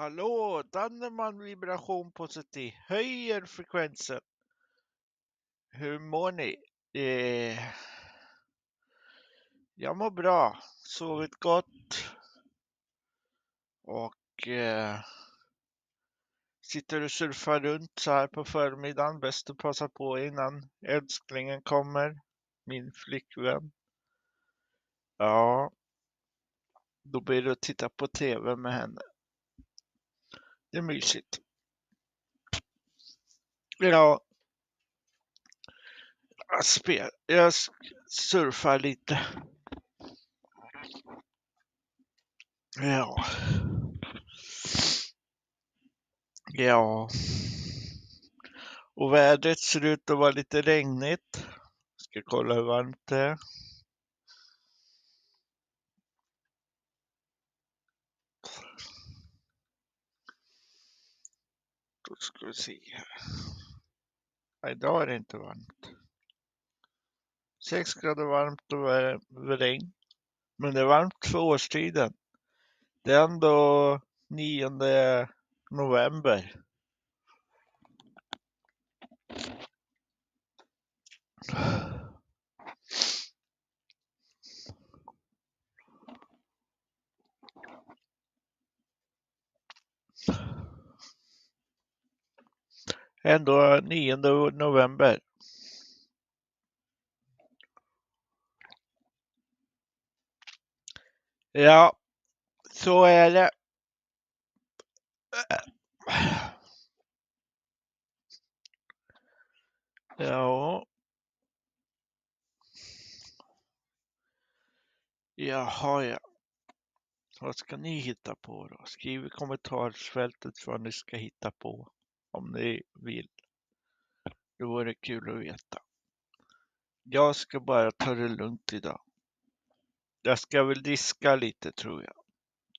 Hallå, Danneman vibration positiv. Höjer frekvensen. Hur mår ni? Eh, jag mår bra. Sovit gott. Och eh, sitter och surfar runt så här på förmiddagen. Bäst att passa på innan älsklingen kommer. Min flickvän. Ja, då blir det att titta på TV med henne. Det är mysigt. Ja. Jag, spel, jag surfar lite. Ja. Ja. Och vädret ser ut att vara lite regnigt. Ska kolla hur varmt det är. Då ska vi se här. Idag är det inte varmt. 6 grader varmt och regn. Men det är varmt för årstiden. Det är ändå 9 november. Ändå 9 november. Ja, så är det. Ja. Jaha, ja. Vad ska ni hitta på då? Skriv i kommentarsfältet vad ni ska hitta på om ni vill. Det vore kul att veta. Jag ska bara ta det lugnt idag. Jag ska väl diska lite tror jag.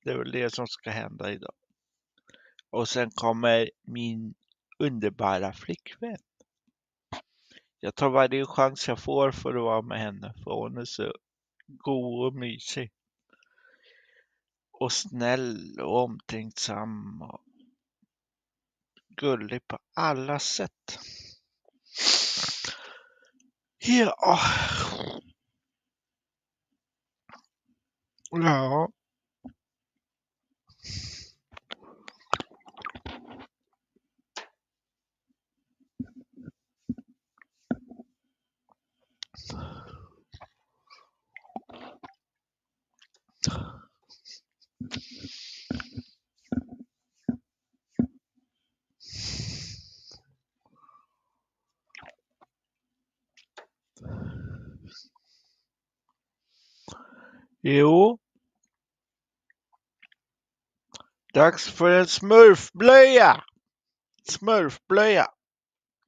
Det är väl det som ska hända idag. Och sen kommer min underbara flickvän. Jag tar varje chans jag får för att vara med henne, för hon är så god och mysig. Och snäll och omtänksam och gullig på alla sätt. Ja. Ja. Jo. Dags för en smurfblöja. Smurfblöja.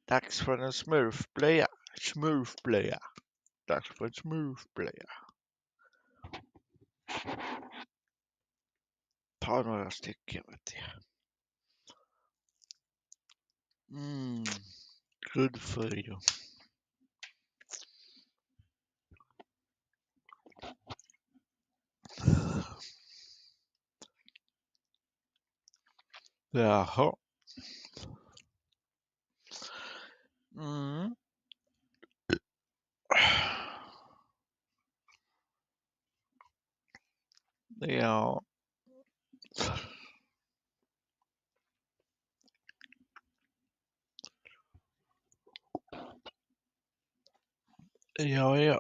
Dags för en smurfblöja. Smurfblöja. Dags för en smurfblöja. Ta några stycken vet jag. Mm. Good for you. Jaha. Mm. Ja. Ja, ja.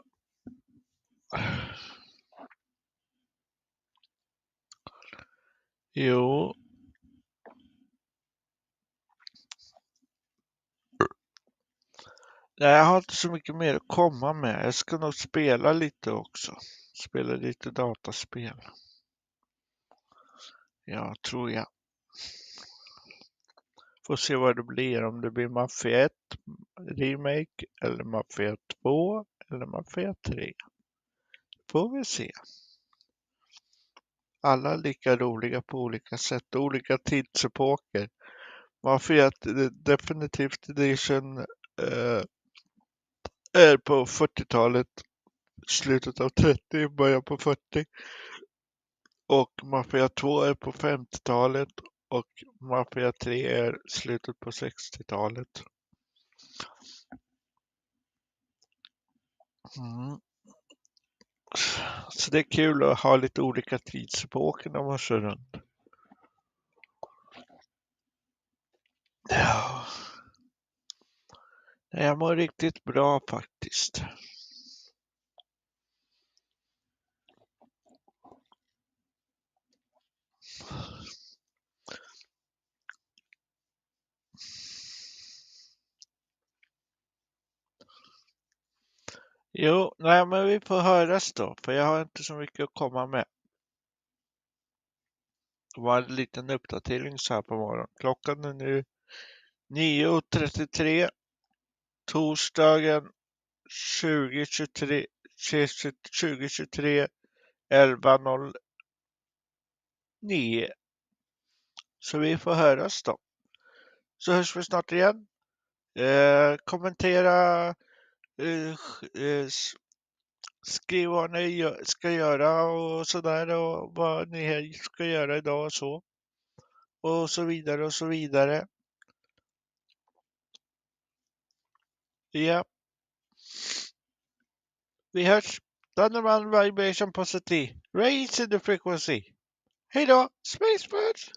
Jo. Jag har inte så mycket mer att komma med. Jag ska nog spela lite också. Spela lite dataspel. Ja, tror jag. Får se vad det blir. Om det blir Mafia 1 Remake eller Mafia 2 eller Mafia 3. Får vi se. Alla lika roliga på olika sätt, olika tidsepoker. Mafia definitivt edition eh, är på 40-talet, slutet av 30, början på 40. Och Mafia 2 är på 50-talet och Mafia 3 är slutet på 60-talet. Mm. Så det är kul att ha lite olika tidsepoker när man kör runt. Jag mår riktigt bra faktiskt. Jo, nej men vi får höras då, för jag har inte så mycket att komma med. Det var en liten uppdatering så här på morgonen. Klockan är nu 9.33 torsdagen 2023 2023 11.09. Så vi får höras då. Så hörs vi snart igen. Eh, kommentera, eh, eh, skriv vad ni ska göra och sådär och vad ni ska göra idag och så. Och så vidare och så vidare. Ja. Vi hörs. Thunderman Vibration Positive. Raise the frequency. Hej då, Spacebirds!